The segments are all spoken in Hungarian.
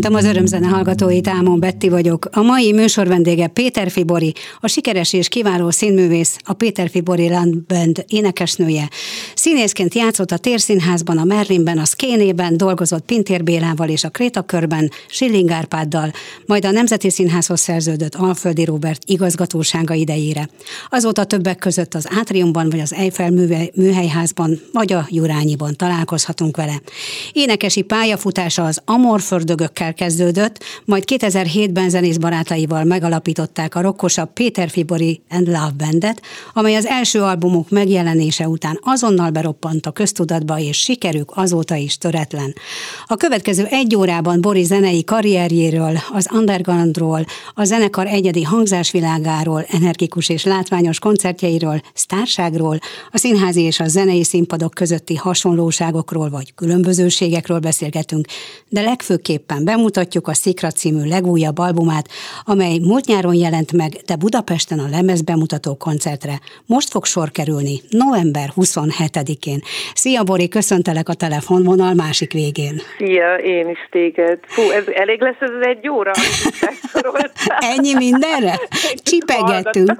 Köszöntöm az örömzene hallgatóit, Ámon Betti vagyok. A mai műsor vendége Péter Fibori, a sikeres és kiváló színművész, a Péter Fibori Landband énekesnője. Színészként játszott a Térszínházban, a Merlinben, a Szkénében, dolgozott Pintér Bélával és a Krétakörben, Schilling Árpáddal, majd a Nemzeti Színházhoz szerződött Alföldi Robert igazgatósága idejére. Azóta többek között az Átriumban, vagy az Eiffel műhelyházban, vagy a Jurányiban találkozhatunk vele. Énekesi pályafutása az Amorfördögökkel kezdődött, majd 2007-ben zenész barátaival megalapították a rokkosabb Péter Fibori and Love Bandet, amely az első albumok megjelenése után azonnal beroppant a köztudatba, és sikerük azóta is töretlen. A következő egy órában Boris zenei karrierjéről, az undergroundról, a zenekar egyedi hangzásvilágáról, energikus és látványos koncertjeiről, sztárságról, a színházi és a zenei színpadok közötti hasonlóságokról vagy különbözőségekről beszélgetünk, de legfőképpen bemutatjuk a Szikra című legújabb albumát, amely múlt nyáron jelent meg, de Budapesten a lemez bemutató koncertre. Most fog sor kerülni november 27 27-én. Szia Bori, köszöntelek a telefonvonal másik végén. Szia, én is téged. Fú, ez elég lesz ez egy óra, Ennyi mindenre? Csipegetünk.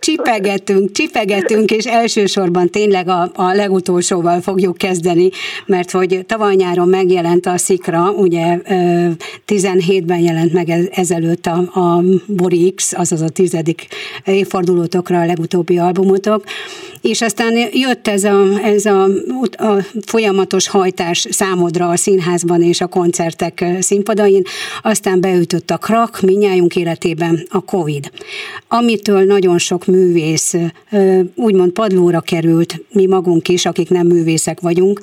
csipegetünk, csipegetünk, és elsősorban tényleg a, a legutolsóval fogjuk kezdeni, mert hogy tavaly nyáron megjelent a Szikra, ugye 17-ben jelent meg ezelőtt a, a Bori X, azaz a tizedik évfordulótokra a legutóbbi albumotok, és aztán jött ez a, ez a, a folyamatos hajtás számodra a színházban és a koncertek színpadain, aztán beütött a krak minnyájunk életében a Covid, amitől nagyon sok művész úgymond padlóra került, mi magunk is, akik nem művészek vagyunk,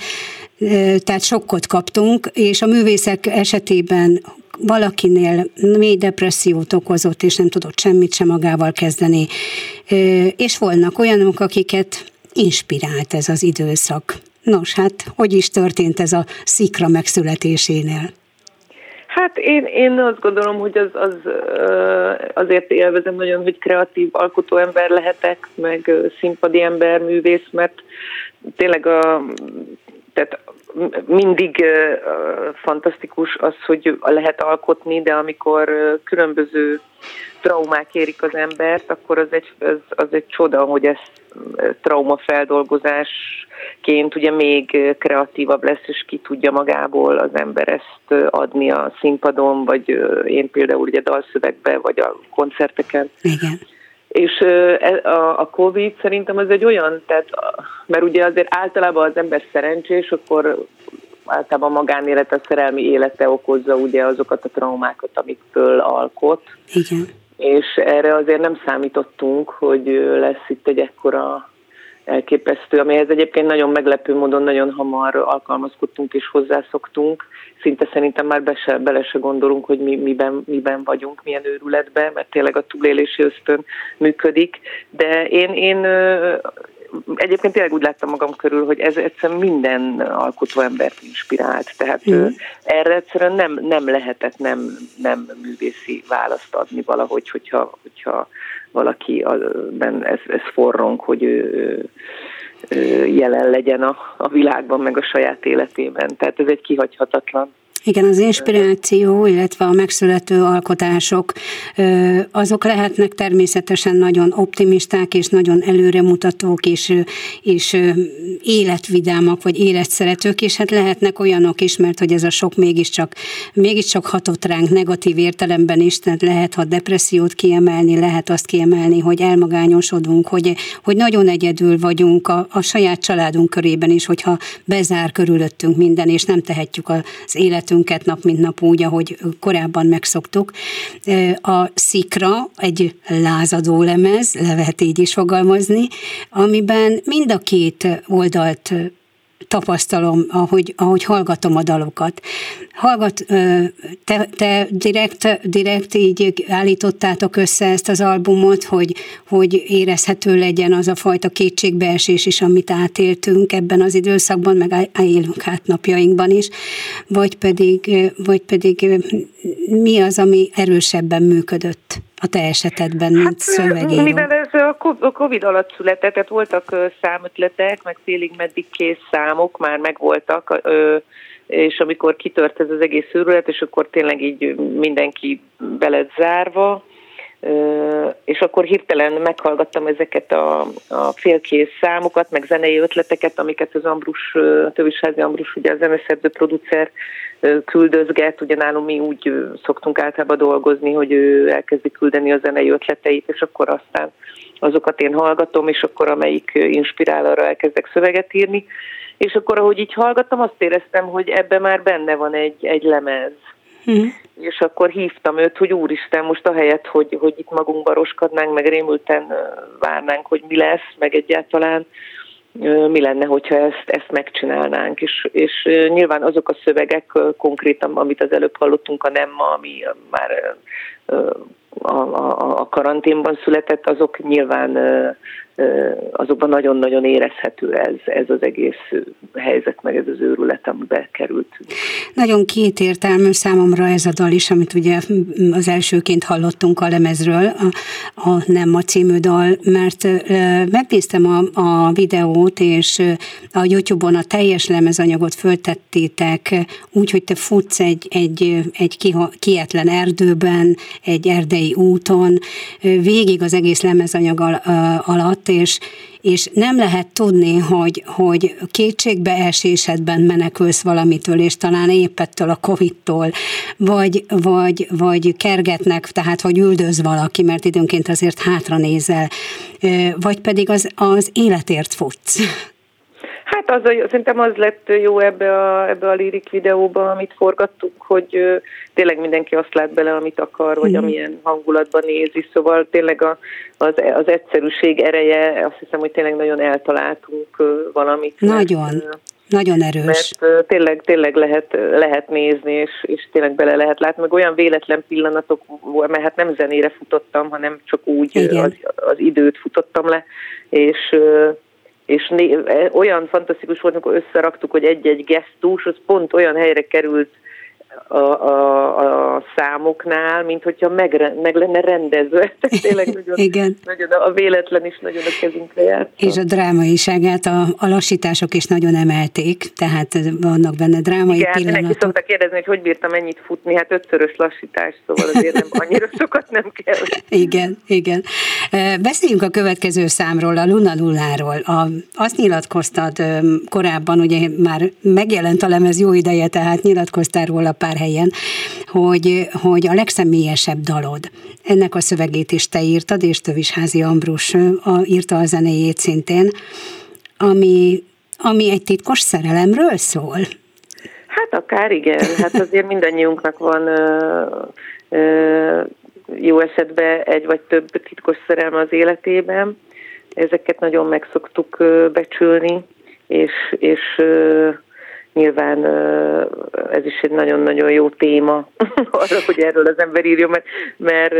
tehát sokkot kaptunk, és a művészek esetében valakinél mély depressziót okozott, és nem tudott semmit sem magával kezdeni. És volnak olyanok, akiket inspirált ez az időszak. Nos, hát hogy is történt ez a szikra megszületésénél? Hát én, én azt gondolom, hogy az, az azért élvezem nagyon, hogy kreatív alkotó ember lehetek, meg színpadi ember, művész, mert tényleg a, tehát mindig fantasztikus az, hogy lehet alkotni, de amikor különböző traumák érik az embert, akkor az egy, az, az egy csoda, hogy ez traumafeldolgozásként ugye még kreatívabb lesz, és ki tudja magából az ember ezt adni a színpadon, vagy én például ugye dalszövegbe, vagy a koncerteken. Igen. És e, a Covid szerintem az egy olyan, tehát, mert ugye azért általában az ember szerencsés, akkor általában a magánélet, a szerelmi élete okozza ugye azokat a traumákat, amikből alkot. Igen. És erre azért nem számítottunk, hogy lesz itt egy ekkora elképesztő, amihez egyébként nagyon meglepő módon nagyon hamar alkalmazkodtunk és hozzászoktunk. Szinte szerintem már be se, bele se gondolunk, hogy mi, miben, miben vagyunk, milyen őrületben, mert tényleg a túlélési ösztön működik. De én, én egyébként tényleg úgy láttam magam körül, hogy ez egyszerűen minden alkotó embert inspirált. Tehát mm. erre egyszerűen nem, nem lehetett nem, nem művészi választ adni valahogy, hogyha, hogyha valaki ben ez, ez forrong, hogy ő, ő jelen legyen a, a világban, meg a saját életében. Tehát ez egy kihagyhatatlan igen, az inspiráció, illetve a megszülető alkotások, azok lehetnek természetesen nagyon optimisták és nagyon előremutatók és, és életvidámak vagy életszeretők, és hát lehetnek olyanok is, mert hogy ez a sok mégiscsak, mégiscsak hatott ránk negatív értelemben is, tehát lehet ha depressziót kiemelni, lehet azt kiemelni, hogy elmagányosodunk, hogy, hogy nagyon egyedül vagyunk a, a saját családunk körében is, hogyha bezár körülöttünk minden, és nem tehetjük az életünket életünket nap mint nap úgy, ahogy korábban megszoktuk. A szikra egy lázadó lemez, le lehet így is fogalmazni, amiben mind a két oldalt tapasztalom, ahogy, ahogy hallgatom a dalokat. Hallgat, te, te direkt, direkt így állítottátok össze ezt az albumot, hogy, hogy érezhető legyen az a fajta kétségbeesés is, amit átéltünk ebben az időszakban, meg élünk át napjainkban is, vagy pedig, vagy pedig mi az, ami erősebben működött? A te esetedben, mint hát, szövegíró? Mivel ez a Covid alatt született, tehát voltak számötletek, meg félig meddig kész számok, már megvoltak, és amikor kitört ez az egész őrület, és akkor tényleg így mindenki beled zárva, és akkor hirtelen meghallgattam ezeket a, a félkész számokat, meg zenei ötleteket, amiket az Ambrus, a Tövisházi Ambrus, ugye a zeneszerző producer küldözget, ugye nálunk mi úgy szoktunk általában dolgozni, hogy ő elkezdi küldeni a zenei ötleteit, és akkor aztán azokat én hallgatom, és akkor amelyik inspirál, arra elkezdek szöveget írni. És akkor, ahogy így hallgattam, azt éreztem, hogy ebben már benne van egy, egy lemez. Mm. És akkor hívtam őt, hogy úristen, most ahelyett, hogy, hogy itt magunkba roskadnánk, meg rémülten várnánk, hogy mi lesz, meg egyáltalán mi lenne, hogyha ezt, ezt megcsinálnánk. És, és nyilván azok a szövegek konkrétan, amit az előbb hallottunk, a nem ma, ami már a, a, a karanténban született, azok nyilván azokban nagyon-nagyon érezhető ez, ez az egész helyzet, meg ez az őrület, amibe került. Nagyon kétértelmű számomra ez a dal is, amit ugye az elsőként hallottunk a lemezről, a, a Nem a című dal, mert megnéztem a, a videót, és a YouTube-on a teljes lemezanyagot föltettétek, úgy, hogy te futsz egy, egy, egy kietlen erdőben, egy erdei úton, végig az egész lemezanyag alatt, miatt, és, és nem lehet tudni, hogy, hogy kétségbeesésedben menekülsz valamitől, és talán épp ettől a Covid-tól, vagy, vagy, vagy kergetnek, tehát hogy üldöz valaki, mert időnként azért hátra nézel, vagy pedig az, az életért futsz. Hát az, szerintem az lett jó ebbe a, ebbe a lirik videóba, amit forgattuk, hogy tényleg mindenki azt lát bele, amit akar, vagy mm. amilyen hangulatban nézi, szóval tényleg a, az, az egyszerűség ereje, azt hiszem, hogy tényleg nagyon eltaláltunk valamit. Nagyon. Mert, nagyon erős. Mert tényleg, tényleg lehet, lehet nézni, és, és tényleg bele lehet látni, meg olyan véletlen pillanatok, mert hát nem zenére futottam, hanem csak úgy az, az időt futottam le, és és né- olyan fantasztikus volt, amikor összeraktuk, hogy egy-egy gesztus, az pont olyan helyre került a, a, a számoknál, mint hogyha meg, meg lenne rendezve. Tényleg nagyon, Igen. nagyon a véletlen is nagyon a kezünkre járt. És a drámaiságát a, a lassítások is nagyon emelték, tehát vannak benne drámai Igen, pillanatok. Igen, szoktak kérdezni, hogy hogy bírtam ennyit futni, hát ötszörös lassítás, szóval azért nem annyira sokat nem kell. Igen, igen. Beszéljünk a következő számról, a Luna Lulláról. A, azt nyilatkoztad korábban, ugye már megjelent a lemez jó ideje, tehát nyilatkoztál róla pár helyen, hogy, hogy a legszemélyesebb dalod. Ennek a szövegét is te írtad, és Tövisházi Ambrus a, írta a zenéjét szintén, ami, ami egy titkos szerelemről szól. Hát akár igen, hát azért mindannyiunknak van ö, ö, jó esetben egy vagy több titkos szerelme az életében. Ezeket nagyon meg szoktuk becsülni, és, és nyilván ez is egy nagyon-nagyon jó téma arra, hogy erről az ember írjon, mert, mert,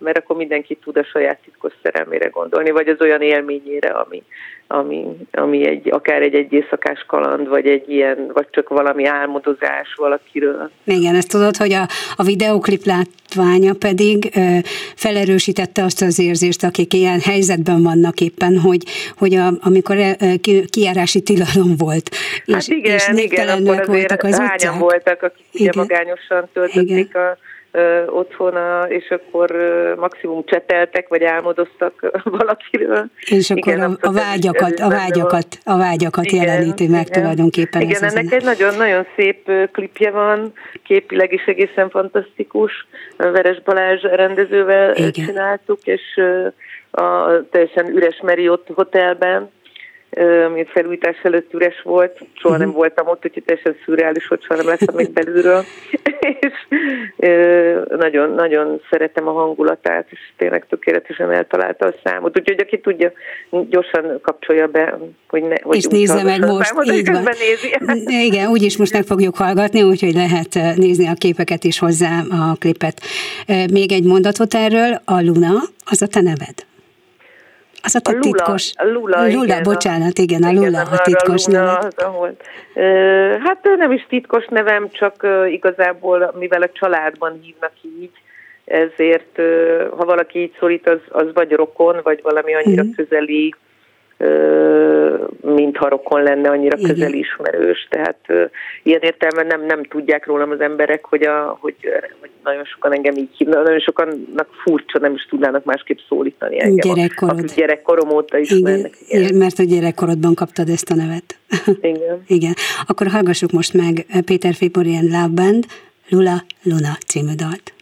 mert akkor mindenki tud a saját titkos szerelmére gondolni, vagy az olyan élményére, ami, ami, ami egy, akár egy egy éjszakás kaland, vagy egy ilyen, vagy csak valami álmodozás valakiről. Igen, ezt tudod, hogy a, a videoklip látványa pedig ö, felerősítette azt az érzést, akik ilyen helyzetben vannak éppen, hogy, hogy a, amikor ö, kijárási tilalom volt, és, hát igen, és igen, voltak az utcák. voltak, akik igen. ugye magányosan töltötték igen. a ö, otthon, és akkor ö, maximum cseteltek, vagy álmodoztak valakiről. És akkor igen, a, a vágyakat, a vágyakat, a vágyakat igen, jeleníti meg igen. tulajdonképpen. Igen, ennek egy nagyon-nagyon szép klipje van, képileg is egészen fantasztikus. Veres Balázs rendezővel igen. csináltuk, és a teljesen üres Marriott hotelben, ami felújítás előtt üres volt, soha nem mhm. voltam ott, úgyhogy teljesen szürreális, hogy soha nem lesz még belülről. és nagyon, nagyon szeretem a hangulatát, és tényleg tökéletesen eltalálta a számot. Úgyhogy aki tudja, gyorsan kapcsolja be, hogy ne, hogy És nézze meg most, számot, így van. Nézi. Igen, úgyis most meg fogjuk hallgatni, úgyhogy lehet nézni a képeket is hozzá, a klipet. Még egy mondatot erről, a Luna, az a te neved. Az a, a Lula, titkos. A Lula, Lula igen, bocsánat, igen, a Lula a titkos a Lula, Az, ahol, hát nem is titkos nevem, csak igazából, mivel a családban hívnak így, ezért ha valaki így szólít, az, az vagy rokon, vagy valami annyira mm. közeli mintha rokon lenne, annyira Igen. közeli ismerős. Tehát ilyen értelemben nem, nem tudják rólam az emberek, hogy, a, hogy, hogy nagyon sokan engem így hívnak, nagyon sokannak furcsa, nem is tudnának másképp szólítani engem. Gyerekkorod. Akik gyerekkorom óta ismernek. Igen. Igen. Mert a gyerekkorodban kaptad ezt a nevet. Igen. Igen. Akkor hallgassuk most meg Péter Féborian Love Band Lula Luna című dalt.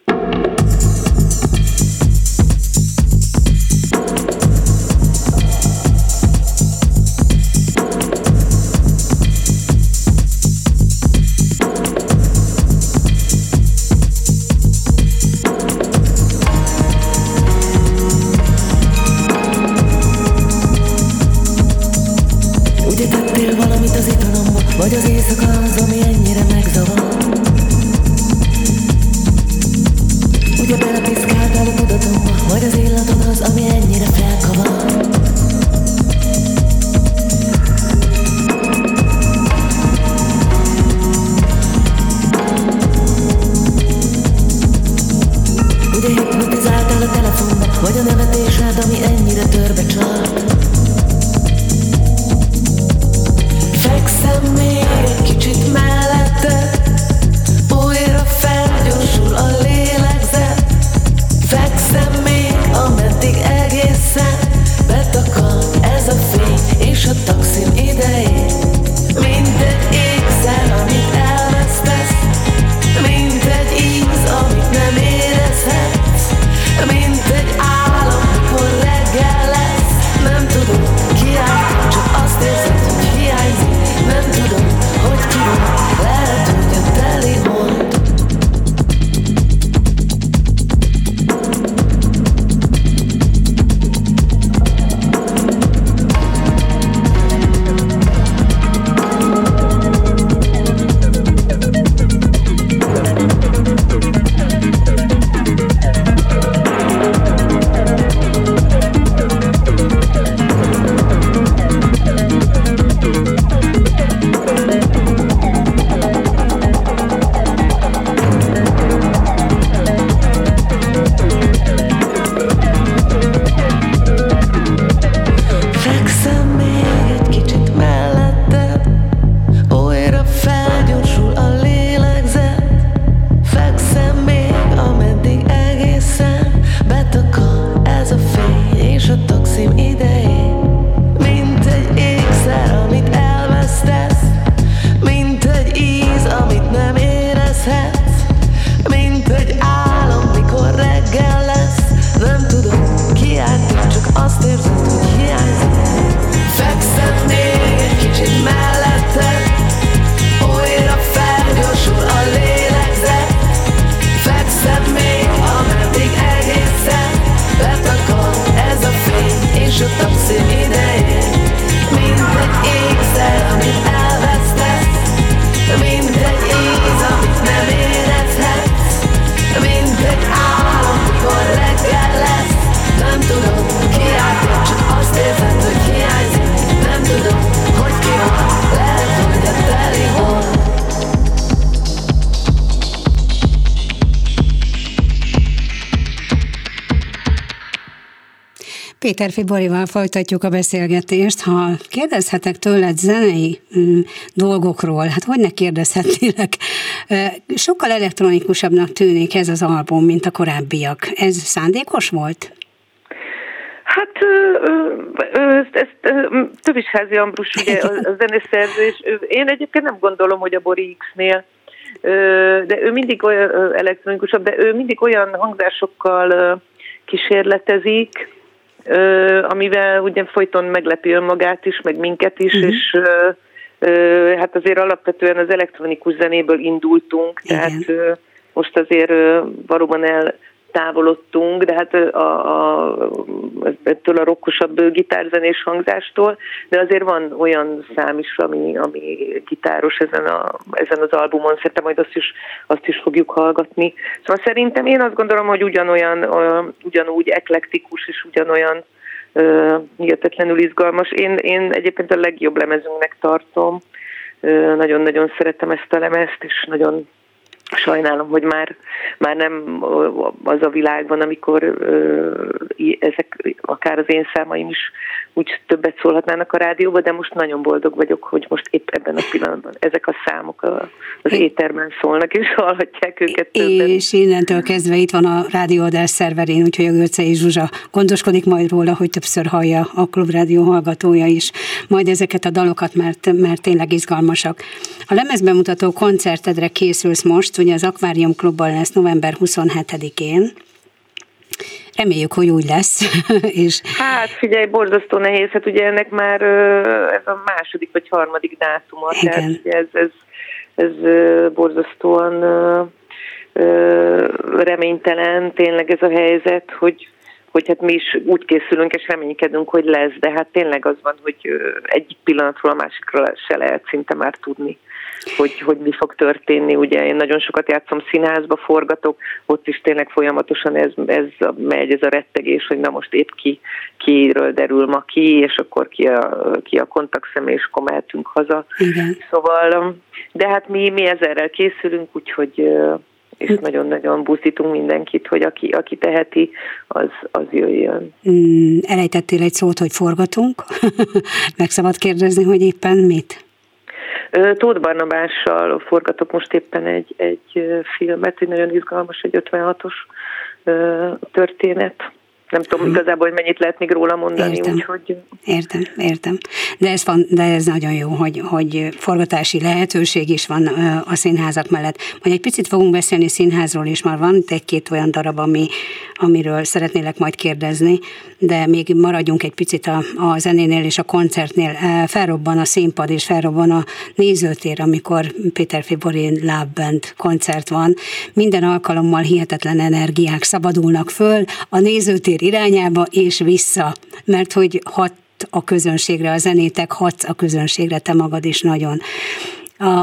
Péter Fiborival folytatjuk a beszélgetést. Ha kérdezhetek tőled zenei mm, dolgokról, hát hogy ne kérdezhetnélek? Sokkal elektronikusabbnak tűnik ez az album, mint a korábbiak. Ez szándékos volt? Hát ezt, ezt házi Ambrus, ugye a zeneszerző, és én egyébként nem gondolom, hogy a Bori X-nél de ő mindig olyan elektronikusabb, de ő mindig olyan hangzásokkal kísérletezik, amivel ugye folyton meglepi önmagát is, meg minket is, uh-huh. és hát azért alapvetően az elektronikus zenéből indultunk, Igen. tehát most azért valóban el távolodtunk, de hát a, a, ettől a rokkosabb gitárzenés hangzástól, de azért van olyan szám is, ami, ami gitáros ezen, a, ezen az albumon, szerintem majd azt is, azt is fogjuk hallgatni. Szóval szerintem én azt gondolom, hogy ugyanolyan, ugyanúgy eklektikus és ugyanolyan hihetetlenül izgalmas. Én, én egyébként a legjobb lemezünknek tartom, nagyon-nagyon szeretem ezt a lemezt, és nagyon sajnálom, hogy már, már nem az a világban, amikor ezek, akár az én számaim is úgy többet szólhatnának a rádióba, de most nagyon boldog vagyok, hogy most épp ebben a pillanatban ezek a számok az éterben szólnak, és hallhatják őket többen. És innentől kezdve itt van a rádióadás szerverén, úgyhogy a Görcei Zsuzsa gondoskodik majd róla, hogy többször hallja a klubrádió hallgatója is majd ezeket a dalokat, mert, mert tényleg izgalmasak. A lemezbemutató koncertedre készülsz most, ugye az Akvárium Klubban lesz november 27-én, Reméljük, hogy úgy lesz. és... Hát figyelj, borzasztó nehéz, hát ugye ennek már ez a második vagy harmadik dátuma, Igen. tehát ez, ez, ez borzasztóan reménytelen tényleg ez a helyzet, hogy hogy hát mi is úgy készülünk és reménykedünk, hogy lesz, de hát tényleg az van, hogy egyik pillanatról a másikról se lehet szinte már tudni hogy, hogy mi fog történni. Ugye én nagyon sokat játszom színházba, forgatok, ott is tényleg folyamatosan ez, ez megy, ez a rettegés, hogy na most épp ki, kiről derül ma ki, és akkor ki a, ki a kontaktszemély, és akkor mehetünk haza. Igen. Szóval, de hát mi, mi ezerrel készülünk, úgyhogy és nagyon-nagyon buszítunk mindenkit, hogy aki, aki teheti, az, az jöjjön. Mm, elejtettél egy szót, hogy forgatunk. Meg szabad kérdezni, hogy éppen mit? Tóth Barnabással forgatok most éppen egy, egy filmet, egy nagyon izgalmas, egy 56-os történet nem tudom hmm. igazából, hogy mennyit lehet még róla mondani. Értem, úgyhogy... értem, értem. De ez, van, de ez nagyon jó, hogy, hogy forgatási lehetőség is van a színházak mellett. Majd egy picit fogunk beszélni színházról is, már van egy-két olyan darab, ami, amiről szeretnélek majd kérdezni, de még maradjunk egy picit a, a zenénél és a koncertnél. Felrobban a színpad és felrobban a nézőtér, amikor Péter Fibori Lábbent koncert van. Minden alkalommal hihetetlen energiák szabadulnak föl, a nézőtér tér irányába és vissza, mert hogy hat a közönségre, a zenétek hatsz a közönségre, te magad is nagyon.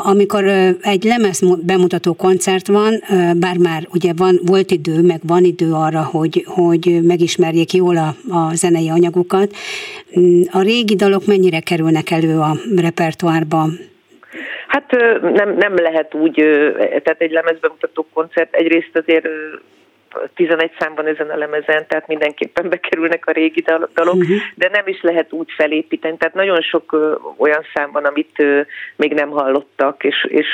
Amikor egy lemez bemutató koncert van, bár már ugye van, volt idő, meg van idő arra, hogy, hogy megismerjék jól a, a zenei anyagokat, a régi dalok mennyire kerülnek elő a repertoárba? Hát nem, nem lehet úgy, tehát egy lemezbemutató koncert egyrészt azért 11 számban ezen a lemezen, tehát mindenképpen bekerülnek a régi dalok, uh-huh. de nem is lehet úgy felépíteni. Tehát nagyon sok olyan szám van, amit még nem hallottak, és, és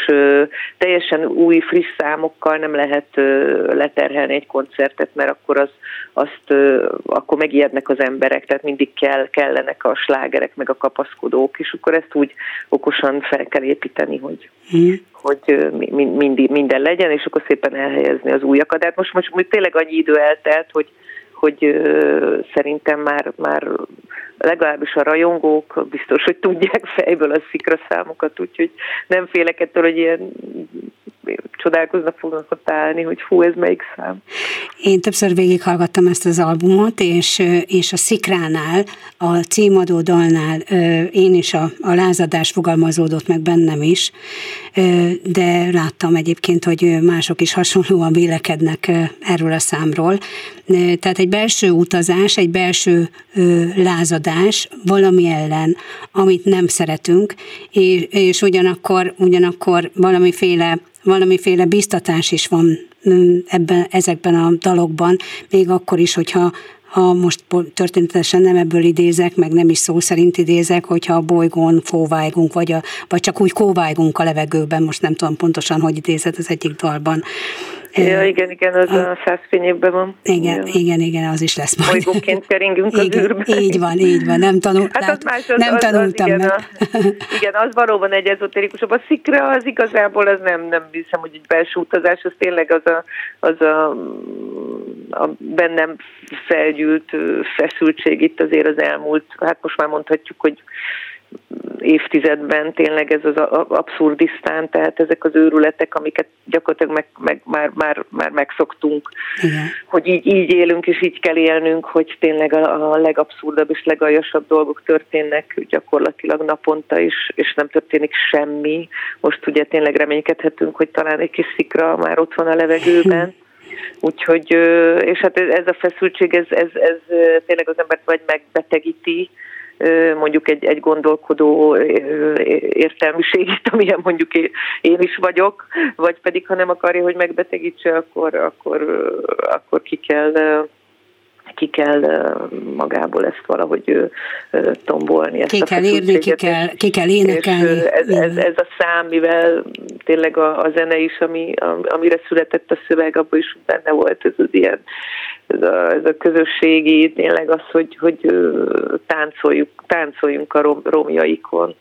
teljesen új, friss számokkal nem lehet leterhelni egy koncertet, mert akkor az, azt akkor megijednek az emberek, tehát mindig kell, kellenek a slágerek, meg a kapaszkodók, és akkor ezt úgy okosan fel kell építeni, hogy, uh-huh hogy mindig, minden legyen, és akkor szépen elhelyezni az újakat. De hát most, most, most tényleg annyi idő eltelt, hogy, hogy szerintem már, már legalábbis a rajongók biztos, hogy tudják fejből a szikra számokat, úgyhogy nem félek ettől, hogy ilyen csodálkoznak fognak ott állni, hogy hú, ez melyik szám. Én többször végighallgattam ezt az albumot, és, és a Szikránál, a címadó dalnál én is a, a lázadás fogalmazódott meg bennem is, de láttam egyébként, hogy mások is hasonlóan vélekednek erről a számról. Tehát egy belső utazás, egy belső lázadás valami ellen, amit nem szeretünk, és, és ugyanakkor, ugyanakkor valamiféle valamiféle biztatás is van mm, ebben, ezekben a dalokban, még akkor is, hogyha ha most történetesen nem ebből idézek, meg nem is szó szerint idézek, hogyha a bolygón kóvájgunk, vagy, a, vagy csak úgy kóvájgunk a levegőben, most nem tudom pontosan, hogy idézett az egyik dalban. Ja, igen, igen, az a, a százfényében van. Igen, ja. igen, igen, az is lesz majd. Bolygóként keringünk az igen, űrben. Így van, így van, nem, tanul, hát az más, az, nem az, tanultam az, igen, meg. A, igen, az valóban egy ezoterikusabb. A szikra az igazából az nem, nem hiszem, hogy egy belső utazás, az tényleg az a, az a, a bennem felgyűlt feszültség itt azért az elmúlt, hát most már mondhatjuk, hogy évtizedben tényleg ez az abszurdisztán, tehát ezek az őrületek, amiket gyakorlatilag meg, meg, már, már, már megszoktunk, Igen. hogy így, így élünk és így kell élnünk, hogy tényleg a, a legabszurdabb és legaljasabb dolgok történnek gyakorlatilag naponta is, és nem történik semmi. Most ugye tényleg reménykedhetünk, hogy talán egy kis szikra már ott van a levegőben. Úgyhogy, és hát ez a feszültség, ez, ez, ez tényleg az embert vagy megbetegíti, mondjuk egy, egy gondolkodó értelmiségét, amilyen mondjuk én is vagyok, vagy pedig ha nem akarja, hogy megbetegítse, akkor, akkor, akkor ki kell ki kell magából ezt valahogy tombolni. Ezt ki kell írni, ki kell, ki kell énekelni. Ez, ez, ez a szám, mivel tényleg a, a zene is, ami, amire született a szöveg, abban is benne volt ez az ilyen ez a, ez a közösségi, tényleg az, hogy, hogy táncoljuk, táncoljunk a rom, romjaikon.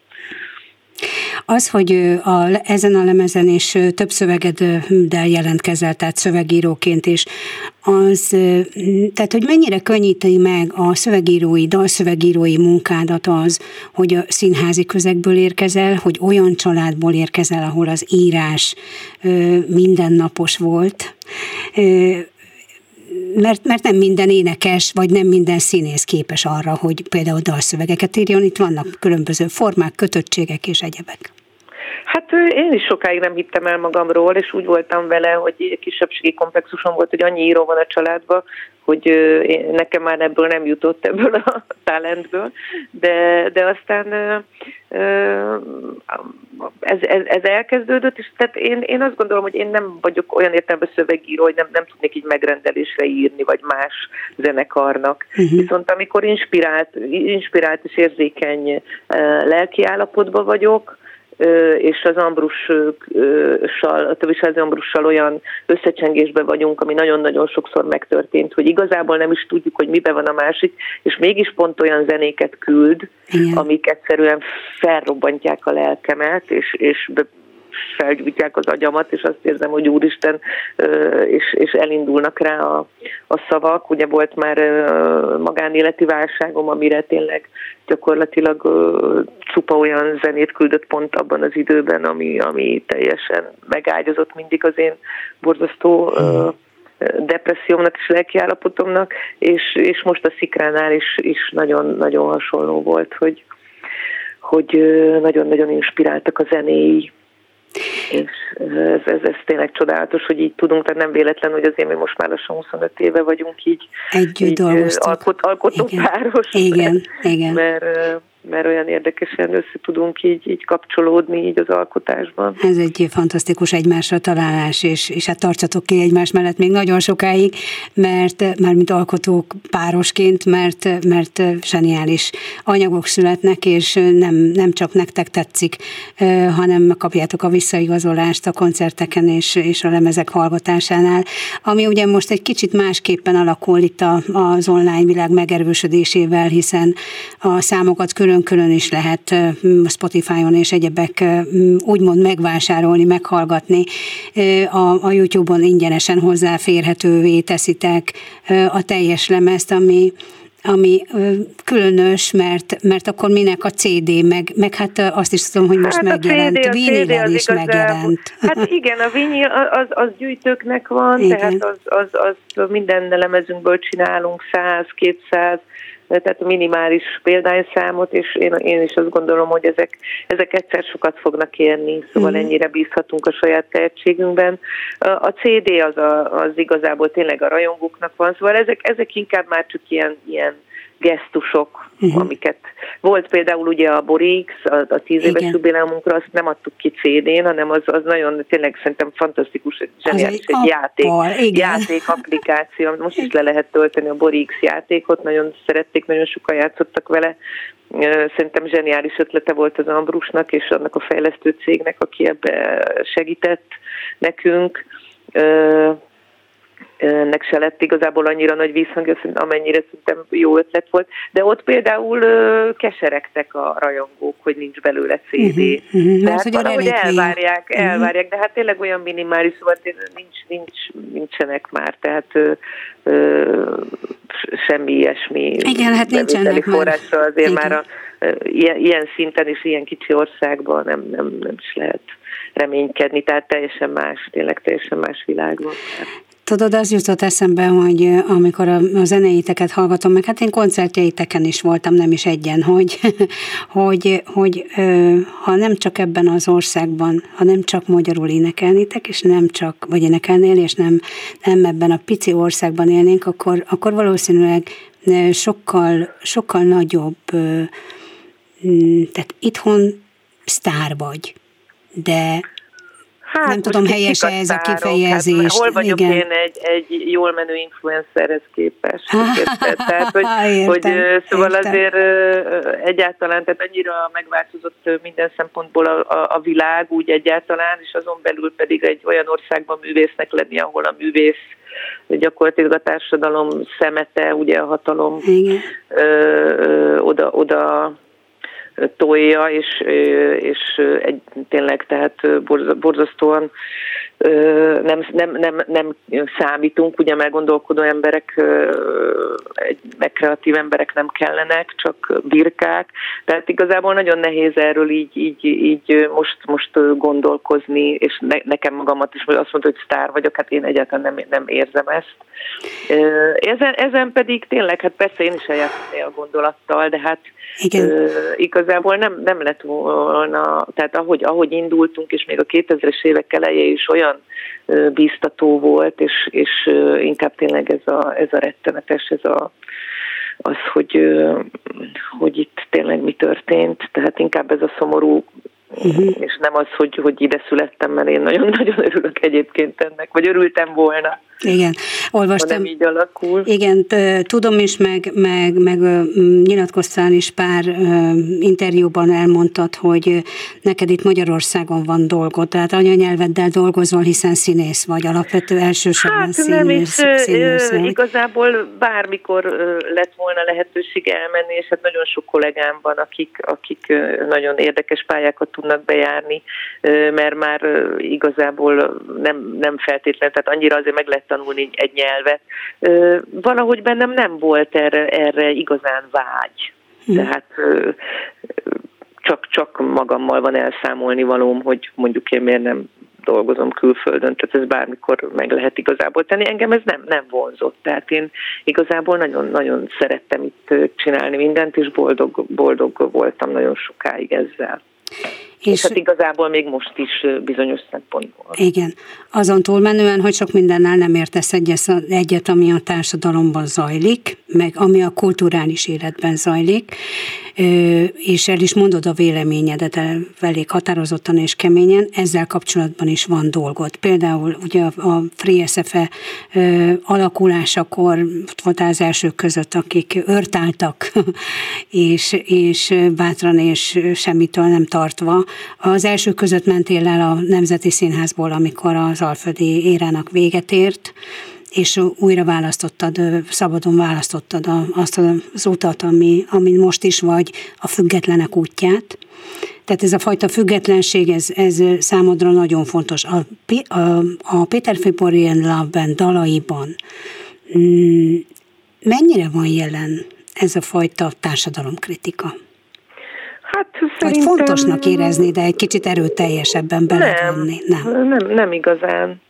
Az, hogy a, ezen a lemezen és több szövegeddel jelentkezel, tehát szövegíróként is, az, tehát hogy mennyire könnyíti meg a szövegírói, dalszövegírói munkádat az, hogy a színházi közegből érkezel, hogy olyan családból érkezel, ahol az írás mindennapos volt, mert, mert nem minden énekes, vagy nem minden színész képes arra, hogy például dalszövegeket írjon. Itt vannak különböző formák, kötöttségek és egyebek. Hát én is sokáig nem hittem el magamról, és úgy voltam vele, hogy kisebbségi komplexusom volt, hogy annyi író van a családban, hogy nekem már ebből nem jutott ebből a talentből, de, de aztán ez, ez, ez elkezdődött, és tehát én, én azt gondolom, hogy én nem vagyok olyan értelemben szövegíró, hogy nem, nem tudnék így megrendelésre írni, vagy más zenekarnak. Uh-huh. Viszont amikor inspirált, inspirált és érzékeny lelki állapotban vagyok, és az Ambrussal, a Tövisázi Ambrussal olyan összecsengésben vagyunk, ami nagyon-nagyon sokszor megtörtént, hogy igazából nem is tudjuk, hogy miben van a másik, és mégis pont olyan zenéket küld, Igen. amik egyszerűen felrobbantják a lelkemet, és, és felgyújtják az agyamat, és azt érzem, hogy úristen, és, és elindulnak rá a, a szavak. Ugye volt már magánéleti válságom, amire tényleg gyakorlatilag csupa olyan zenét küldött pont abban az időben, ami, ami teljesen megágyazott mindig az én borzasztó depressziómnak és lelkiállapotomnak, és, és most a szikránál is, is nagyon, nagyon hasonló volt, hogy, hogy nagyon-nagyon inspiráltak a zenéi, és ez, ez, ez tényleg csodálatos, hogy így tudunk, tehát nem véletlen, hogy azért mi most már lassan 25 éve vagyunk így, Együtt így alkot, alkotó igen. páros. Igen, mert, igen. Mert, mert olyan érdekesen össze tudunk így, így kapcsolódni így az alkotásban. Ez egy fantasztikus egymásra találás, és, és hát tartsatok ki egymás mellett még nagyon sokáig, mert már mint alkotók párosként, mert, mert zseniális anyagok születnek, és nem, nem csak nektek tetszik, hanem kapjátok a visszaigazolást a koncerteken és, és a lemezek hallgatásánál, ami ugye most egy kicsit másképpen alakul itt a, az online világ megerősödésével, hiszen a számokat külön külön-külön is lehet Spotify-on és egyebek úgymond megvásárolni, meghallgatni. A, a YouTube-on ingyenesen hozzáférhetővé teszitek a teljes lemezt, ami ami különös, mert, mert akkor minek a CD, meg, meg hát azt is tudom, hogy most hát megjelent, a CD, vinilel is megjelent. Hát igen, a vinil az, az gyűjtőknek van, igen. tehát az, az, az minden lemezünkből csinálunk 100-200 tehát minimális példányszámot, és én, én is azt gondolom, hogy ezek, ezek egyszer sokat fognak érni, szóval mm. ennyire bízhatunk a saját tehetségünkben. A CD az, a, az igazából tényleg a rajongóknak van, szóval ezek, ezek inkább már csak ilyen, ilyen gesztusok, uh-huh. amiket volt például ugye a Borix, a, a tíz éves jubileumunkra, azt nem adtuk ki CD-n, hanem az, az nagyon tényleg szerintem fantasztikus, zseniális, egy, egy játék, játék applikáció, most is le lehet tölteni a Borix játékot, nagyon szerették, nagyon sokan játszottak vele, Szerintem zseniális ötlete volt az Ambrusnak és annak a fejlesztő cégnek, aki ebbe segített nekünk nek se lett igazából annyira nagy vízhangja, amennyire szerintem jó ötlet volt. De ott például keseregtek a rajongók, hogy nincs belőle CD. Uh-huh, uh-huh. Tehát hogy valahogy elvárják, uh-huh. elvárják, de hát tényleg olyan minimális, szóval nincs, nincs, nincsenek már, tehát ö, ö, semmi ilyesmi. Igen, hát nincsenek forrásra azért Igen. már a, ilyen, ilyen szinten és ilyen kicsi országban nem, nem, nem is lehet reménykedni, tehát teljesen más, tényleg teljesen más világ van. Tudod, az jutott eszembe, hogy amikor a, a zeneiteket hallgatom, meg hát én koncertjeiteken is voltam, nem is egyen, hogy, hogy, hogy ha nem csak ebben az országban, ha nem csak magyarul énekelnétek, és nem csak, vagy énekelnél, és nem, nem ebben a pici országban élnénk, akkor, akkor valószínűleg sokkal, sokkal nagyobb, tehát itthon sztár vagy, de Hát, nem tudom, helyes ez a kifejezés. Hát, hol vagyok Igen. én egy, egy jól menő influencerhez képest? tehát, hogy, értem, hogy szóval értem. azért egyáltalán, tehát annyira megváltozott minden szempontból a, a, a világ úgy egyáltalán, és azon belül pedig egy olyan országban művésznek lenni, ahol a művész gyakorlatilag a társadalom szemete, ugye a hatalom Igen. Ö, ö, oda, oda tolja, és, és egy, tényleg tehát borzasztóan nem, nem, nem, nem számítunk, ugye meggondolkodó emberek, meg kreatív emberek nem kellenek, csak birkák, tehát igazából nagyon nehéz erről így, így, így most, most gondolkozni, és ne, nekem magamat is azt mondta, hogy sztár vagyok, hát én egyáltalán nem, nem érzem ezt. Ezen, ezen pedig tényleg, hát persze én is eljátszani a gondolattal, de hát igen. igazából nem, nem lett volna, tehát ahogy, ahogy indultunk, és még a 2000-es évek eleje is olyan bíztató volt, és, és inkább tényleg ez a, ez a rettenetes, ez a, az, hogy, hogy itt tényleg mi történt, tehát inkább ez a szomorú uh-huh. és nem az, hogy, hogy ide születtem, mert én nagyon-nagyon örülök egyébként ennek, vagy örültem volna. Igen, olvastam. Nem így alakul. Igen, tudom is, meg, meg, meg nyilatkoztál is pár interjúban elmondtad, hogy neked itt Magyarországon van dolgod, tehát anyanyelveddel dolgozol, hiszen színész vagy, alapvető elsősorban hát, színész. nem is, színész vagy. igazából bármikor lett volna lehetőség elmenni, és hát nagyon sok kollégám van, akik, akik nagyon érdekes pályákat tudnak bejárni, mert már igazából nem, nem feltétlenül, tehát annyira azért meg lehet tanulni egy nyelvet. Valahogy bennem nem volt erre, erre igazán vágy. Hm. Tehát csak, csak magammal van elszámolni valóm, hogy mondjuk én miért nem dolgozom külföldön, tehát ez bármikor meg lehet igazából tenni. Engem ez nem, nem vonzott, tehát én igazából nagyon-nagyon szerettem itt csinálni mindent, és boldog, boldog voltam nagyon sokáig ezzel. És, és hát igazából még most is bizonyos szempontból. Igen. Azon túlmenően, hogy sok mindennel nem értesz egyet, ami a társadalomban zajlik, meg ami a kulturális életben zajlik, és el is mondod a véleményedet elég határozottan és keményen, ezzel kapcsolatban is van dolgot. Például ugye a Free SFE alakulásakor voltál az elsők között, akik örtáltak, és, és bátran és semmitől nem tartva. Az első között mentél el a Nemzeti Színházból, amikor az Alföldi érának véget ért, és újra választottad, szabadon választottad azt az utat, ami, amin most is vagy, a függetlenek útját. Tehát ez a fajta függetlenség, ez, ez számodra nagyon fontos. A, a, a Péter Fiporian Love Band dalaiban mm, mennyire van jelen ez a fajta társadalomkritika? Hát Vagy fontosnak érezni, de egy kicsit erőteljesebben beledvonni. Nem, nem, nem, nem igazán.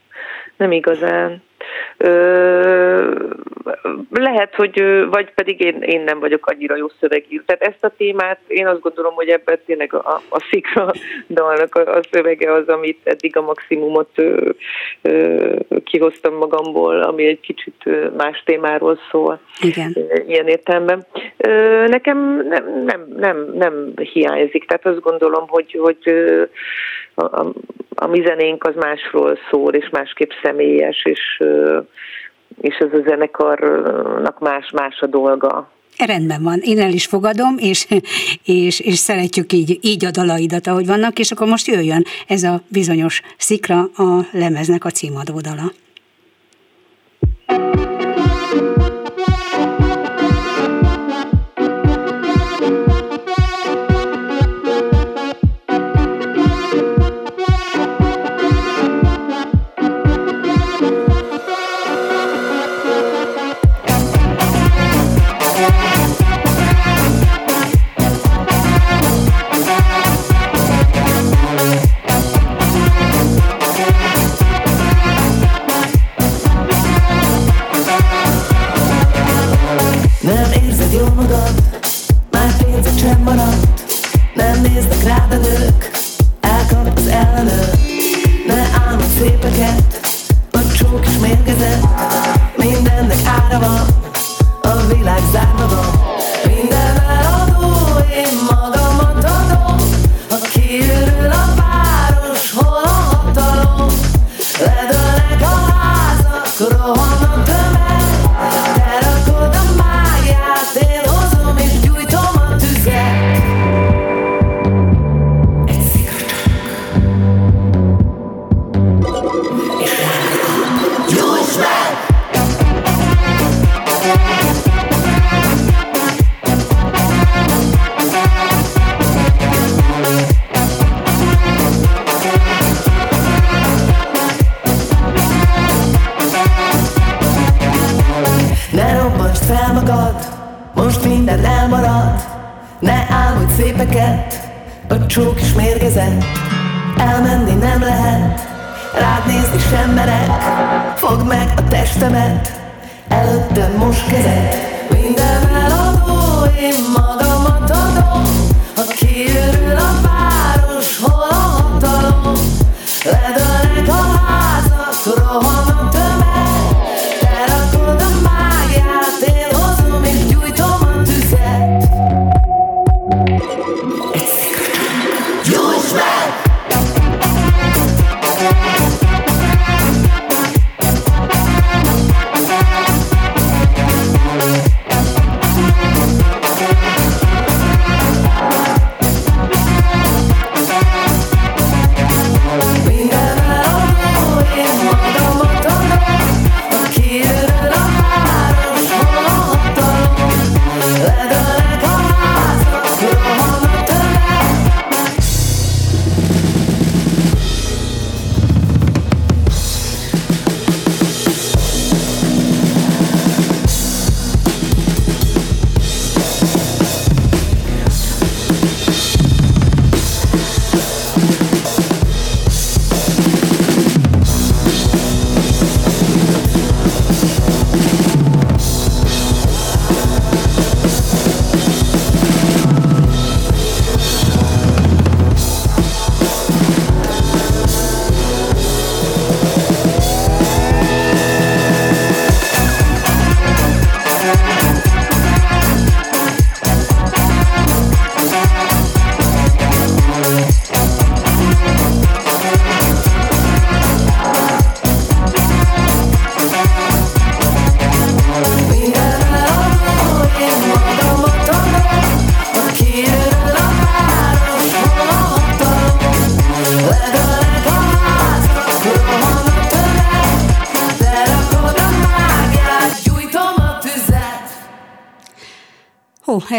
Nem igazán. Lehet, hogy vagy pedig én, én nem vagyok annyira jó szövegíró. Tehát ezt a témát én azt gondolom, hogy ebben tényleg a, a szikra dalnak a, a szövege az, amit eddig a maximumot ö, ö, kihoztam magamból, ami egy kicsit más témáról szól. Igen. Ilyen értelemben. Ö, nekem nem, nem, nem, nem hiányzik. Tehát azt gondolom, hogy, hogy a, a, a mi zenénk az másról szól, és másképp személyes, és és ez a zenekarnak más-más a dolga. Rendben van, én el is fogadom, és, és, és szeretjük így, így a dalaidat, ahogy vannak, és akkor most jöjjön ez a bizonyos szikra a lemeznek a címadó dala. átmenők Elkapd az Ne álmod A csók is mérgezett Mindennek ára van A világ zárva van. Minden el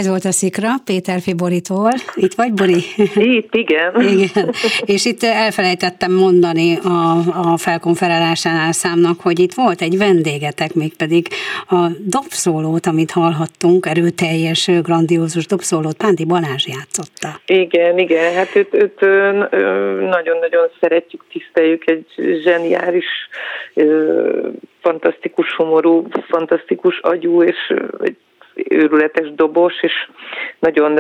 ez volt a szikra Péter Fiboritól. Itt vagy, Bori? Itt, igen. igen. És itt elfelejtettem mondani a, a felkonferálásánál számnak, hogy itt volt egy vendégetek, mégpedig a dobszólót, amit hallhattunk, erőteljes, grandiózus dobszólót Pánti Balázs játszotta. Igen, igen, hát őt, őt nagyon-nagyon szeretjük, tiszteljük, egy zseniális fantasztikus humorú, fantasztikus agyú, és egy őrületes dobos, és nagyon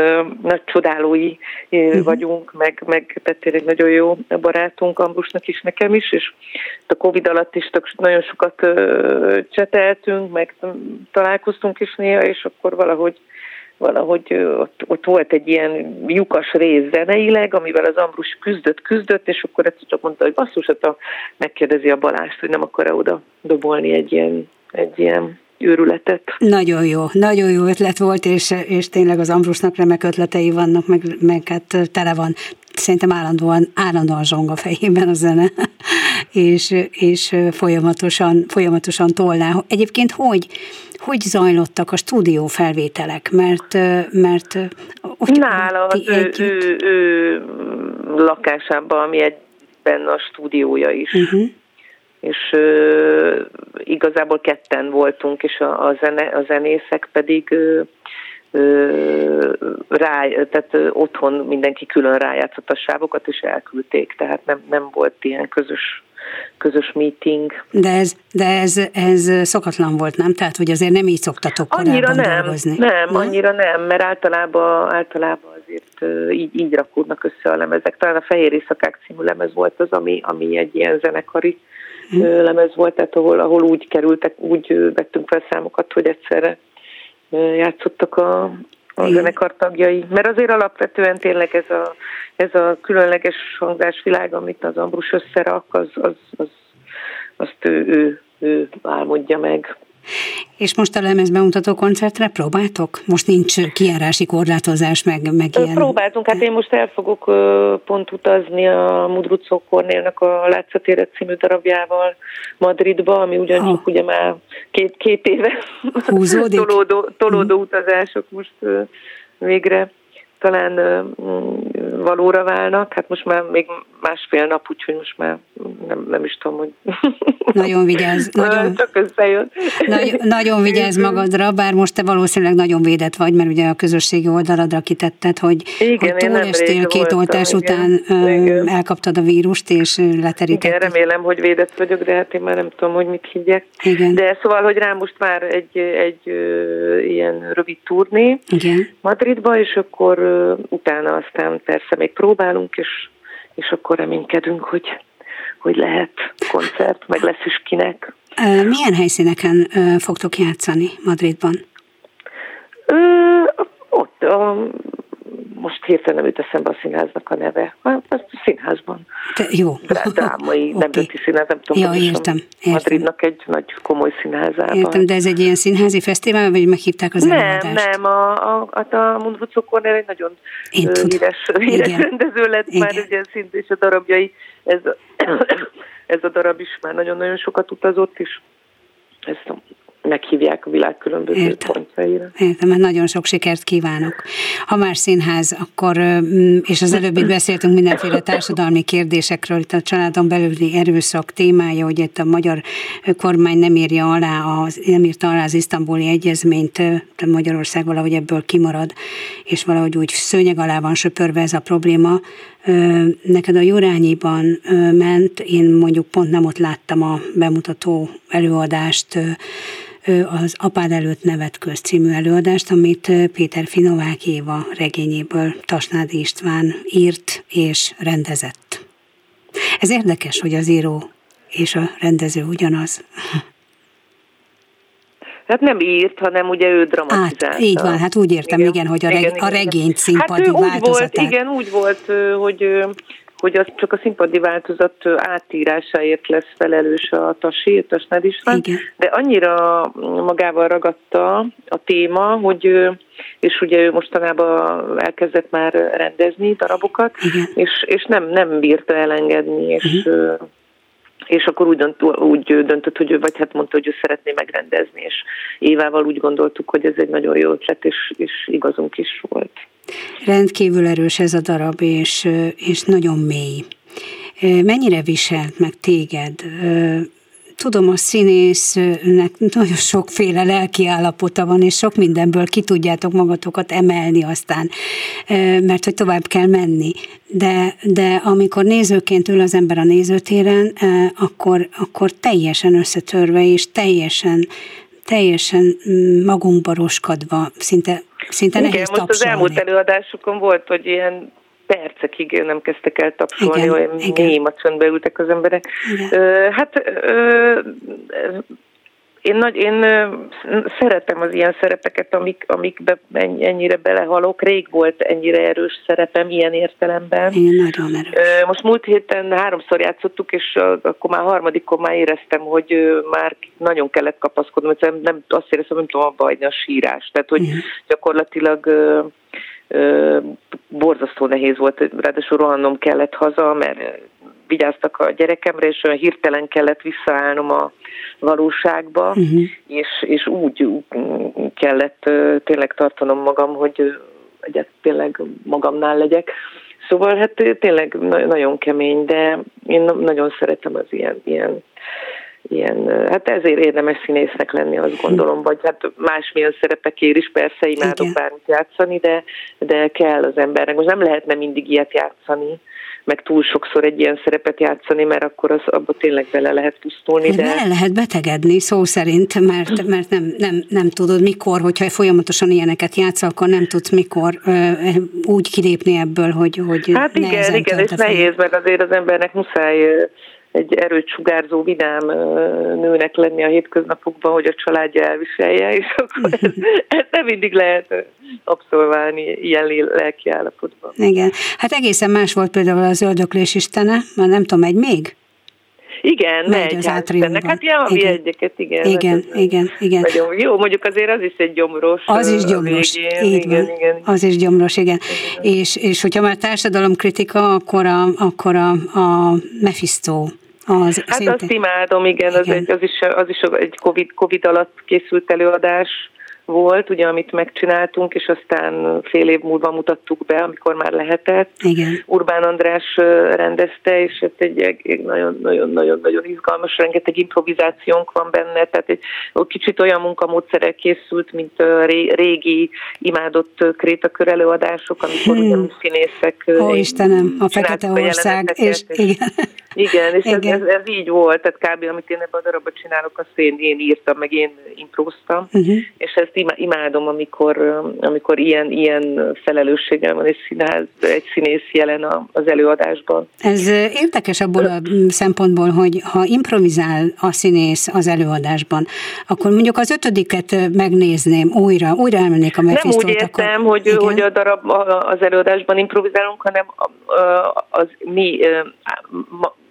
nagy csodálói uh-huh. vagyunk, meg, meg tényleg nagyon jó barátunk Ambrusnak is, nekem is, és a Covid alatt is nagyon sokat cseteltünk, meg találkoztunk is néha, és akkor valahogy valahogy ott, ott volt egy ilyen lyukas rész zeneileg, amivel az Ambrus küzdött, küzdött, és akkor egyszer csak mondta, hogy basszus, hát a, megkérdezi a Balást, hogy nem akar-e oda dobolni egy ilyen, egy ilyen őrületet. Nagyon jó, nagyon jó ötlet volt, és, és tényleg az Ambrusnak remek ötletei vannak, meg, meg hát tele van szerintem állandóan, állandóan zsong a fejében a zene, és, és folyamatosan, folyamatosan tolná. Egyébként hogy, hogy zajlottak a stúdió felvételek? Mert, mert hogy Nála az ő, ő, ő lakásában, ami egyben a stúdiója is. Uh-huh és uh, igazából ketten voltunk, és a, a, zene, a zenészek pedig uh, rá, tehát otthon mindenki külön rájátszott a sávokat, és elküldték, tehát nem, nem volt ilyen közös közös meeting. De ez, de ez, ez szokatlan volt, nem? Tehát, hogy azért nem így szoktatok annyira nem, dolgozni. Nem, nem, annyira nem, mert általában, általában azért így, így rakódnak össze a lemezek. Talán a Fehér Éjszakák című lemez volt az, ami, ami egy ilyen zenekari hmm. lemez volt, tehát ahol, ahol úgy kerültek, úgy vettünk fel számokat, hogy egyszerre játszottak a, a zenekar tagjai. Mert azért alapvetően tényleg ez a, ez a különleges hangzásvilág, amit az Ambrus összerak, az, az, az, azt ő, ő, ő álmodja meg. És most a lemez bemutató koncertre próbáltok? Most nincs kiárási korlátozás, meg, meg ilyen... Próbáltunk, hát én most el fogok pont utazni a Mudrucó Kornélnak a Látszatéret című darabjával Madridba, ami ugyancsak oh. ugye már két, két éve tolódó, tolódó hmm. utazások most végre talán valóra válnak. Hát most már még másfél nap, úgyhogy most már nem, nem is tudom, hogy... Nagyon vigyázz. Nagyon, Csak összejön. Nagyon, nagyon vigyázz magadra, bár most te valószínűleg nagyon védett vagy, mert ugye a közösségi oldaladra kitetted, hogy, igen, hogy túlestél két oltás után igen. elkaptad a vírust, és leterítetted. Igen, remélem, hogy védett vagyok, de hát én már nem tudom, hogy mit higgyek. Igen. De szóval, hogy rám most már egy, egy ilyen rövid turné igen. Madridba, és akkor utána aztán persze még próbálunk, és, és akkor reménykedünk, hogy, hogy lehet koncert, meg lesz is kinek. Milyen helyszíneken fogtok játszani Madridban? Ö, ott a most hirtelen nem jut eszembe a színháznak a neve. Hát, a színházban. Te, jó. Drámai okay. nemzeti színház, nem tudom, ja, értem, értem. Madridnak egy nagy komoly színházában. Értem, de ez egy ilyen színházi fesztivál, vagy meghívták az Nem, előadást? nem, a, a, a, a Mundrucó Cornél egy nagyon Én híres, híres rendező lett Igen. már, ugye szint és a darabjai, ez, ez a darab is már nagyon-nagyon sokat utazott, is. ezt meghívják a világ különböző Értem. pontjaira. Értem, mert nagyon sok sikert kívánok. Ha már színház, akkor, mm, és az előbb beszéltünk mindenféle társadalmi kérdésekről, itt a családon belüli erőszak témája, hogy itt a magyar kormány nem írja alá, az, nem írta alá az isztambuli egyezményt, Magyarország valahogy ebből kimarad, és valahogy úgy szőnyeg alá van söpörve ez a probléma. Neked a Jurányiban ment, én mondjuk pont nem ott láttam a bemutató előadást, az Apád előtt nevet köz című előadást, amit Péter Finovák Éva regényéből Tasnádi István írt és rendezett. Ez érdekes, hogy az író és a rendező ugyanaz. Hát nem írt, hanem ugye ő dramatizálta. Hát, így van, hát úgy értem, igen, igen hogy a, reg, igen, a regényt színpadi hát ő úgy volt, igen, úgy volt, hogy hogy az csak a színpadi változat átírásáért lesz felelős a Tasi, a Tasnád István, de annyira magával ragadta a téma, hogy és ugye ő mostanában elkezdett már rendezni darabokat, Igen. és, és nem, nem bírta elengedni, és uh-huh és akkor úgy, dönt, úgy döntött, hogy ő, vagy hát mondta, hogy ő szeretné megrendezni, és Évával úgy gondoltuk, hogy ez egy nagyon jó ötlet, és, és igazunk is volt. Rendkívül erős ez a darab, és, és nagyon mély. Mennyire viselt meg téged tudom, a színésznek nagyon sokféle lelki állapota van, és sok mindenből ki tudjátok magatokat emelni aztán, mert hogy tovább kell menni. De, de amikor nézőként ül az ember a nézőtéren, akkor, akkor teljesen összetörve, és teljesen teljesen mm, magunkba roskadva, szinte, szinte Igen, nehéz most tapsolni. az elmúlt előadásokon volt, hogy ilyen percekig nem kezdtek el tapsolni, Igen, olyan igen. mély csöndbe ültek az emberek. Igen. Hát én, nagy, én szeretem az ilyen szerepeket, amik, amikbe ennyi- ennyire belehalok. Rég volt ennyire erős szerepem ilyen értelemben. Igen, nagyon erős. Most múlt héten háromszor játszottuk, és akkor már harmadikon már éreztem, hogy már nagyon kellett kapaszkodnom, hogy nem, azt éreztem, nem tudom abba hagyni a sírást. Tehát, hogy gyakorlatilag borzasztó nehéz volt, ráadásul rohannom kellett haza, mert vigyáztak a gyerekemre, és olyan hirtelen kellett visszaállnom a valóságba, Uh-huh. és, és úgy kellett tényleg tartanom magam, hogy egyet tényleg magamnál legyek. Szóval hát tényleg na- nagyon kemény, de én na- nagyon szeretem az ilyen, ilyen, ilyen, hát ezért érdemes színésznek lenni, azt gondolom, vagy hát másmilyen szerepekért is persze imádok Igen. bármit játszani, de, de kell az embernek. Most nem lehetne mindig ilyet játszani, meg túl sokszor egy ilyen szerepet játszani, mert akkor az abba tényleg bele lehet pusztulni. De... bele lehet betegedni szó szerint, mert, mert nem, nem, nem tudod mikor, hogyha folyamatosan ilyeneket játszol, akkor nem tudsz mikor úgy kilépni ebből, hogy, hogy Hát igen, igen, és nehéz, mert azért az embernek muszáj egy erőt sugárzó, vidám nőnek lenni a hétköznapokban, hogy a családja elviselje, és akkor ezt, ezt nem mindig lehet abszolválni ilyen lelki állapotban. Igen. Hát egészen más volt például az öldöklés istene, már nem tudom, egy még? Igen, Megy az hát átriumban. ennek, hát ja, Igen. egyeket, igen. Igen, hát igen, igen. Nagyon jó, mondjuk azért az is egy gyomros. Az is gyomros, végén, így igen, van. igen. Az is gyomros, igen. És, és hogyha már társadalomkritika, akkor a, akkor a, a Mephisto az Hát szintén. azt imádom, igen, az, Igen. egy, az, is, az is egy COVID, COVID alatt készült előadás volt, ugye, amit megcsináltunk, és aztán fél év múlva mutattuk be, amikor már lehetett. Igen. Urbán András rendezte, és ez egy egy nagyon-nagyon-nagyon izgalmas, rengeteg improvizációnk van benne, tehát egy kicsit olyan munkamódszerrel készült, mint régi imádott krétakör előadások, amikor Hmm. ugye színészek Ó, Istenem, a Fekete Ország, és igen. Igen, és ez, Igen. ez, ez így volt, tehát kb. amit én ebben a darabban csinálok, azt én, én írtam, meg én impróztam, Uh-huh. és ezt imádom, amikor, ö, amikor ilyen, ilyen felelősséggel van egy színház, egy színész jelen a- az előadásban. Ez érdekes abból a szempontból, hogy ha improvizál a színész az előadásban, akkor mondjuk az ötödiket megnézném újra, újra elmennék a Nem Mephistót, úgy értem, akkor... hogy, Igen. hogy a darab az előadásban improvizálunk, hanem az mi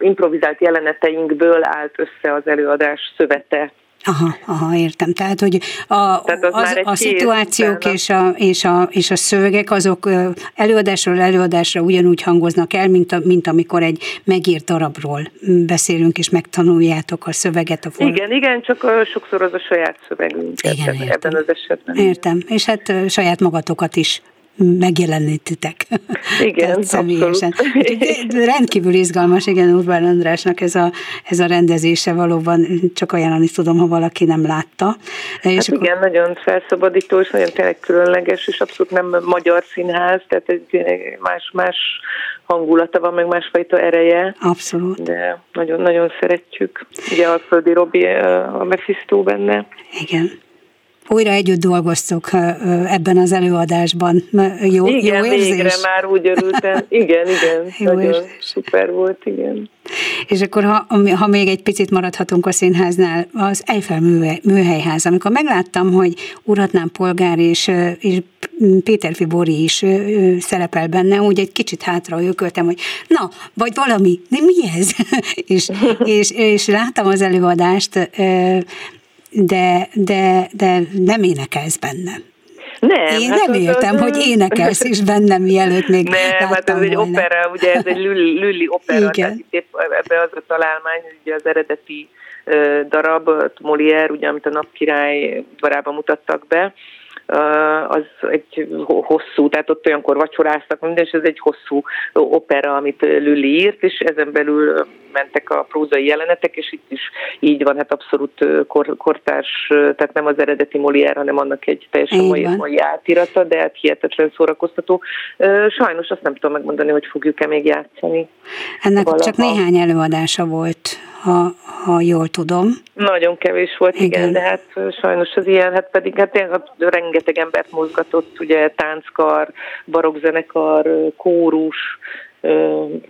improvizált jeleneteinkből állt össze az előadás szövete. Aha, aha, értem. Tehát, hogy a, Tehát az az, a szituációk és a, és, a, és a szövegek, azok előadásról előadásra ugyanúgy hangoznak el, mint, a, mint amikor egy megírt darabról beszélünk, és megtanuljátok a szöveget. A form- Igen, igen, csak sokszor az a saját szövegünk Igen, ebben, értem. ebben az esetben. Értem, és hát saját magatokat is megjelenítitek. Igen, Tehát személyesen. abszolút. Rendkívül izgalmas, igen, Urbán Andrásnak ez a, ez a rendezése valóban csak ajánlani tudom, ha valaki nem látta. És Hát igen, nagyon felszabadító, és nagyon tényleg különleges, és abszolút nem magyar színház, tehát egy más-más hangulata van, meg másfajta ereje, Abszolút, de nagyon-nagyon szeretjük. Ugye Alföldi Robi a Mephisto benne. igen. Újra együtt dolgoztok ebben az előadásban. Jó, igen, jó érzés? végre már úgy örültem. Igen, igen, Jó nagyon érzés. szuper volt, igen. És akkor, ha, ha még egy picit maradhatunk a színháznál, az Eiffel műhely, műhelyház, amikor megláttam, hogy Uratnám polgár és, és Péter Fibori is szerepel benne, úgy egy kicsit hátra ököltem, hogy na, vagy valami, de mi ez? és, és, és láttam az előadást, de, de, de nem énekelsz benne. Nem, Én hát nem az- az- hogy énekelsz is bennem, mielőtt még Nem, hát ez láttam egy volna. opera, ugye ez egy lülli, lülli opera, Igen. tehát itt ebbe az a találmány, hogy ugye az eredeti darab, Molière, ugye, amit a Napkirály udvarában mutattak be, az egy hosszú, tehát ott olyankor vacsoráztak minden, és ez egy hosszú opera, amit Lüli írt, és ezen belül mentek a prózai jelenetek, és itt is így van, hát abszolút kor, kortárs, tehát nem az eredeti Molière, hanem annak egy teljesen mai, mai átirata, de hát hihetetlen szórakoztató. Sajnos azt nem tudom megmondani, hogy fogjuk-e még játszani. Ennek valaha. csak néhány előadása volt ha, ha jól tudom. Nagyon kevés volt, igen, igen de hát sajnos az ilyen, hát pedig hát hát rengeteg embert mozgatott, ugye tánckar, barokzenekar, kórus,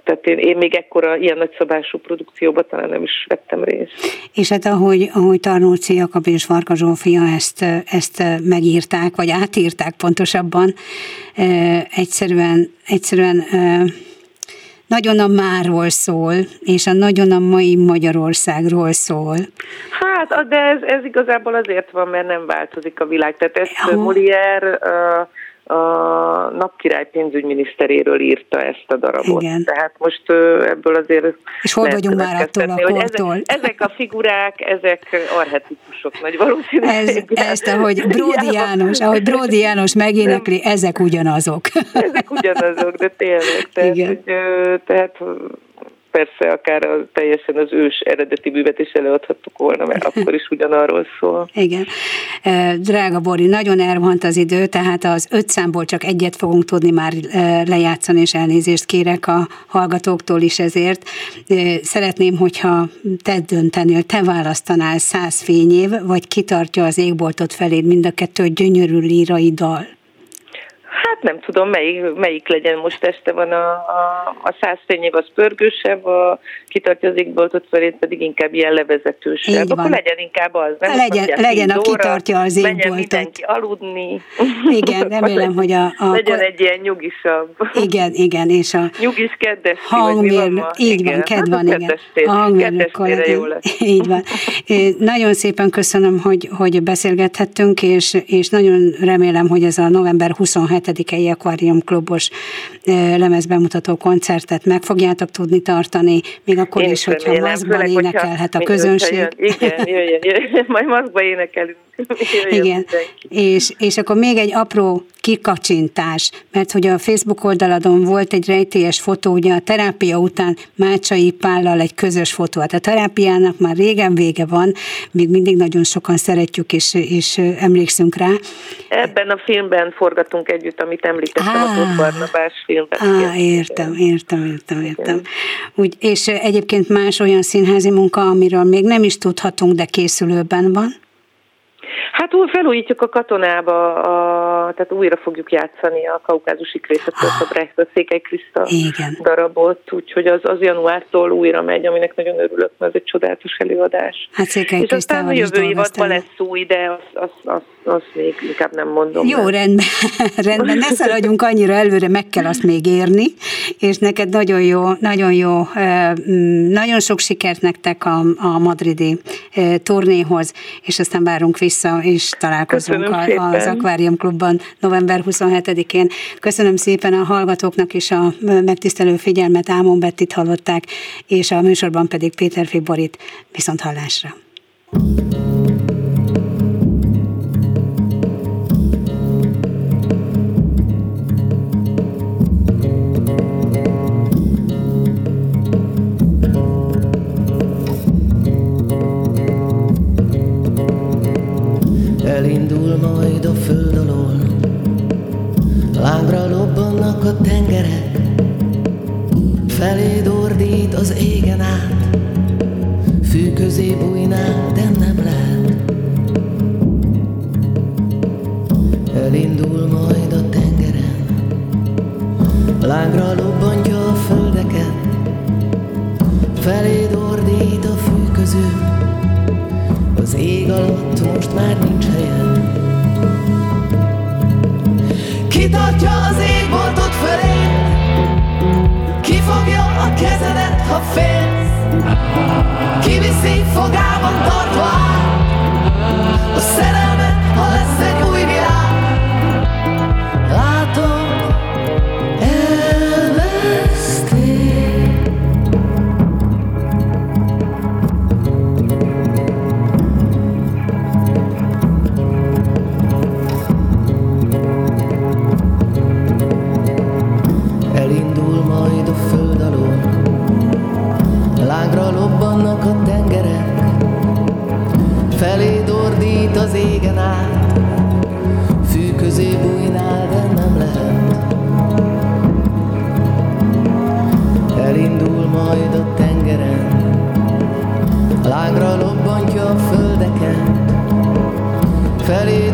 tehát én, én még ekkora ilyen nagyszabású produkcióban talán nem is vettem részt. És hát ahogy, ahogy Tarnóci Jakab és Varga Zsófia ezt, ezt megírták, vagy átírták pontosabban, egyszerűen, egyszerűen nagyon a máról szól, és a nagyon a mai Magyarországról szól. Hát, de ez, ez igazából azért van, mert nem változik a világ. Tehát ezt ja. Molière a napkirály pénzügyminiszteréről írta ezt a darabot. Igen. Tehát most ebből azért... És hol vagyunk már attól a kortól? Ezek, ezek a figurák, ezek arhetipusok nagy valószínűséggel. Ez, ezt, ahogy Bródi János, ahogy Bródi János megénekli, ezek ugyanazok. Ezek ugyanazok, de tényleg. Tehát, Igen. Hogy, tehát persze akár a, teljesen az ős eredeti művet is előadhattuk volna, mert akkor is ugyanarról szól. Igen. Drága Bori, nagyon elrohant az idő, tehát az öt számból csak egyet fogunk tudni már lejátszani, és elnézést kérek a hallgatóktól is ezért. Szeretném, hogyha te döntenél, te választanál száz fényév, vagy kitartja az égboltot feléd mind a kettő gyönyörű lírai dal? Hát nem tudom, melyik, melyik legyen most este van a, a, a száz fényév, az pörgősebb, a kitartja az égboltot felé pedig inkább ilyen levezetősebb. Akkor legyen inkább az, nem? Legyen, legyen a kitartja az égboltot. Menjen mindenki aludni. Igen, remélem, hogy a... a legyen egy ilyen nyugisabb. Igen, igen, és a... Nyugis kedves hangmérnök, így van, ked van, igen. A hangmérnök. Így van. Nagyon szépen köszönöm, hogy, hogy beszélgethettünk, és, és nagyon remélem, hogy ez a november 27 12 Aquarium Klubos lemezbemutató koncertet meg fogjátok tudni tartani, még akkor Én is, hogyha maszkban énekelhet a közönség. Jön, igen, jöjjön, jöjjön, majd maszkban énekelünk. Igen, és, és akkor még egy apró kikacsintás, mert hogy a Facebook oldaladon volt egy rejtélyes fotó, ugye a terápia után Mácsai Pállal egy közös fotó. Hát a terápiának már régen vége van, még mindig nagyon sokan szeretjük és, és emlékszünk rá. Ebben a filmben forgatunk együtt, amit említettem, ah, a Tóth Barnabás filmben. Ah, értem, értem, értem, értem. Úgy, és egyébként más olyan színházi munka, amiről még nem is tudhatunk, de készülőben van? Hát új felújítjuk a katonába, a, tehát újra fogjuk játszani a kaukázusi krészetől ah, a Brecht, a Székely Kriszta igen. darabot, úgyhogy az, az januártól újra megy, aminek nagyon örülök, mert ez egy csodálatos előadás. Hát Székely És aztán a jövő évadban lesz új, de azt az, az, az még inkább nem mondom. Jó, mert. rendben, rendben, ne szaladjunk annyira előre, meg kell azt még érni, és neked nagyon jó, nagyon jó, mm, nagyon sok sikert nektek a, a madridi turnéhoz, és aztán várunk vissza és találkozunk a, az Aquarium Klubban november 27-én. Köszönöm szépen a hallgatóknak is a megtisztelő figyelmet, Ámon Bettit hallották, és a műsorban pedig Péter Fiborit viszont hallásra. Feléd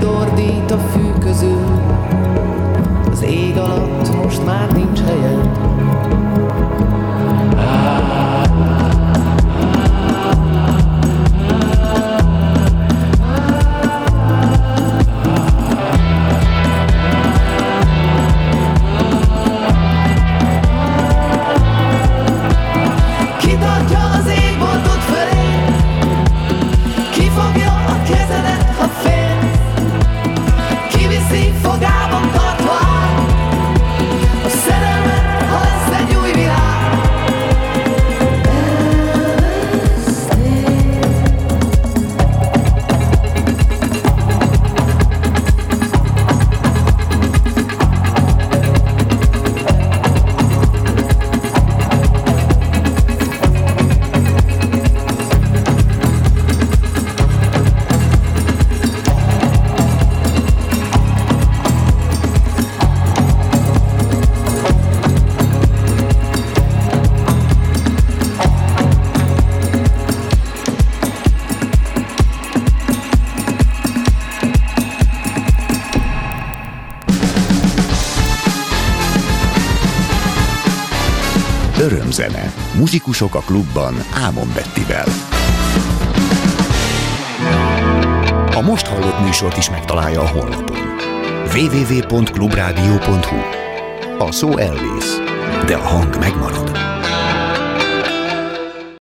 ordít a fű közül. Az ég alatt most már nincs helyed Muzsikusok a klubban Ámon Bettivel. A most hallott műsort is megtalálja a honlapon. www.clubradio.hu A szó elvész, de a hang megmarad.